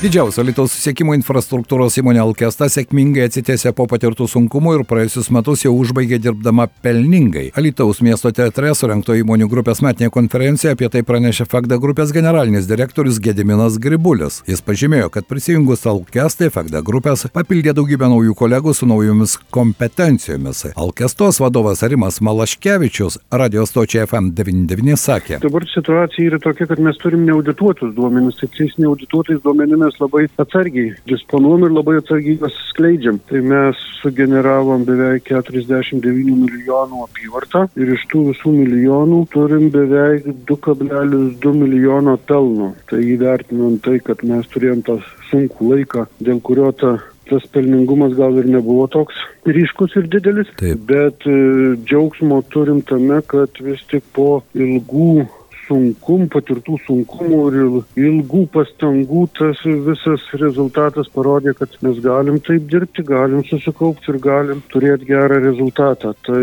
Didžiausia Lietuvos susiekimo infrastruktūros įmonė Alkesta sėkmingai atsitėsė po patirtų sunkumų ir praėjusius metus jau užbaigė dirbdama pelningai. Alitaus miesto teatre surinkto įmonių grupės metinė konferencija apie tai pranešė Fakda grupės generalinis direktorius Gediminas Gribulis. Jis pažymėjo, kad prisijungus Alkestai Fakda grupės papildė daugybę naujų kolegų su naujomis kompetencijomis. Alkestos vadovas Rimas Malaškevičius radio stočiai FM99 sakė. Dabar situacija yra tokia, kad mes turim neaudituotus duomenis, tais neaudituotais duomenimis labai atsargiai disponuojam ir labai atsargiai juos skleidžiam. Tai mes sugeneravom beveik 49 milijonų apyvartą ir iš tų visų milijonų turim beveik 2,2 milijono pelno. Tai įvertinant tai, kad mes turėjom tą sunkų laiką, dėl kurio ta tas pelningumas gal ir nebuvo toks ryškus ir didelis, Taip. bet e, džiaugsmo turim tame, kad vis tik po ilgų sunkumų, patirtų sunkumų ir il- ilgų pastangų tas visas rezultatas parodė, kad mes galim taip dirbti, galim susikaupti ir galim turėti gerą rezultatą. Tai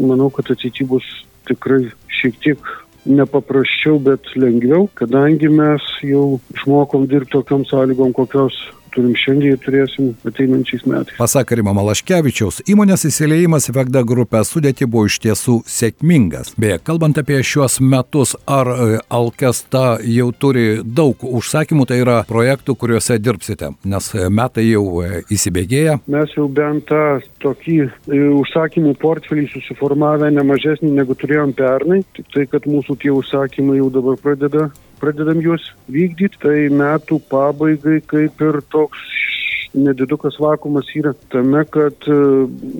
manau, kad ateityje bus tikrai šiek tiek nepaprasčiau, bet lengviau, kadangi mes jau išmokom dirbti tokiam sąlygom, kokios turim šiandien ir turėsim ateinančiais metais. Pasak Rimo Malaškevičiaus, įmonės įsileimas Vegda grupę sudėti buvo iš tiesų sėkmingas. Beje, kalbant apie šiuos metus, ar e, Alkesta jau turi daug užsakymų, tai yra projektų, kuriuose dirbsite, nes e, metai jau e, įsibėgėja. Mes jau bent tą tokį užsakymų portfelį susiformavę ne mažesnį negu turėjom pernai, tik tai, kad mūsų tie užsakymai jau dabar pradeda, pradedam juos vykdyti, tai metų pabaigai kaip ir toks nedidukas vakumas yra tame, kad e,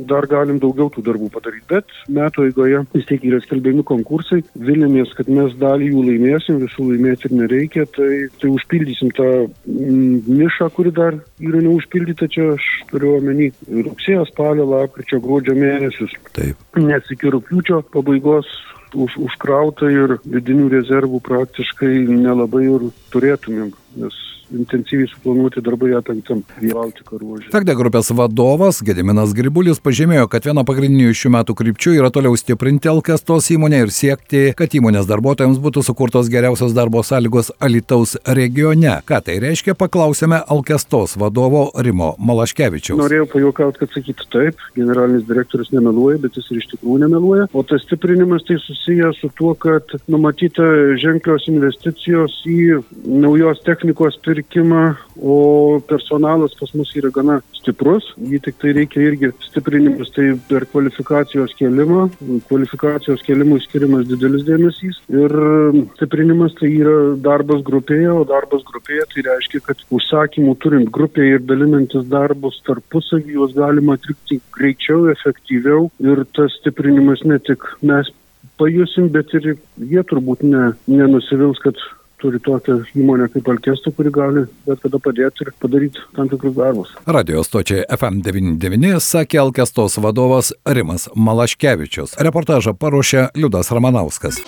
dar galim daugiau tų darbų padaryti, bet metų eigoje vis tiek yra skelbiami konkursai, vilimės, kad mes dalį jų laimėsim, visų laimėti ir nereikia, tai, tai užpildysim tą mm, nišą, kuri dar yra neužpildyta, čia aš turiu omeny rugsėjo, spalio, lapkričio, gruodžio mėnesius, Taip. nes iki rūpiučio pabaigos už, užkrauta ir vidinių rezervų praktiškai nelabai ir turėtumėm, nes intensyviai suplanuoti darbai apimtam Baltiko ruožė. Vegda grupės vadovas Gediminas Gribulis pažymėjo, kad viena pagrindinių šių metų krypčių yra toliau stiprinti Alkestos įmonę ir siekti, kad įmonės darbuotojams būtų sukurtos geriausios darbo sąlygos Alitaus regione. Ką tai reiškia, paklausėme Alkestos vadovo Rimo Malaškevičiaus. Norėjau pajokauti, kad sakytų taip, generalinis direktorius nemeluoja, bet jis ir iš tikrųjų nemeluoja. O tas stiprinimas tai susijęs su tuo, kad numatyta ženklios investicijos į naujos technikos pirkimą, o personalas pas mus yra gana stiprus. Jį tik tai reikia irgi stiprinimas, tai per kvalifikacijos kelimą. Kvalifikacijos kelimui skiriamas didelis dėmesys. Ir stiprinimas tai yra darbas grupėje, o darbas grupėje tai reiškia, kad užsakymų turint grupėje ir dalinantis darbus tarpusavį juos galima atlikti greičiau, efektyviau. Ir tas stiprinimas ne tik mes pajusim, bet ir jie turbūt ne, nenusivils, kad turi tokią įmonę kaip Alkestų, kuri gali bet kada padėti ir padaryti tam tikrus darbus. Radio stočiai FM99 sakė Alkestos vadovas Rimas Malaškevičius. Reportažą paruošė Liudas Ramanauskas.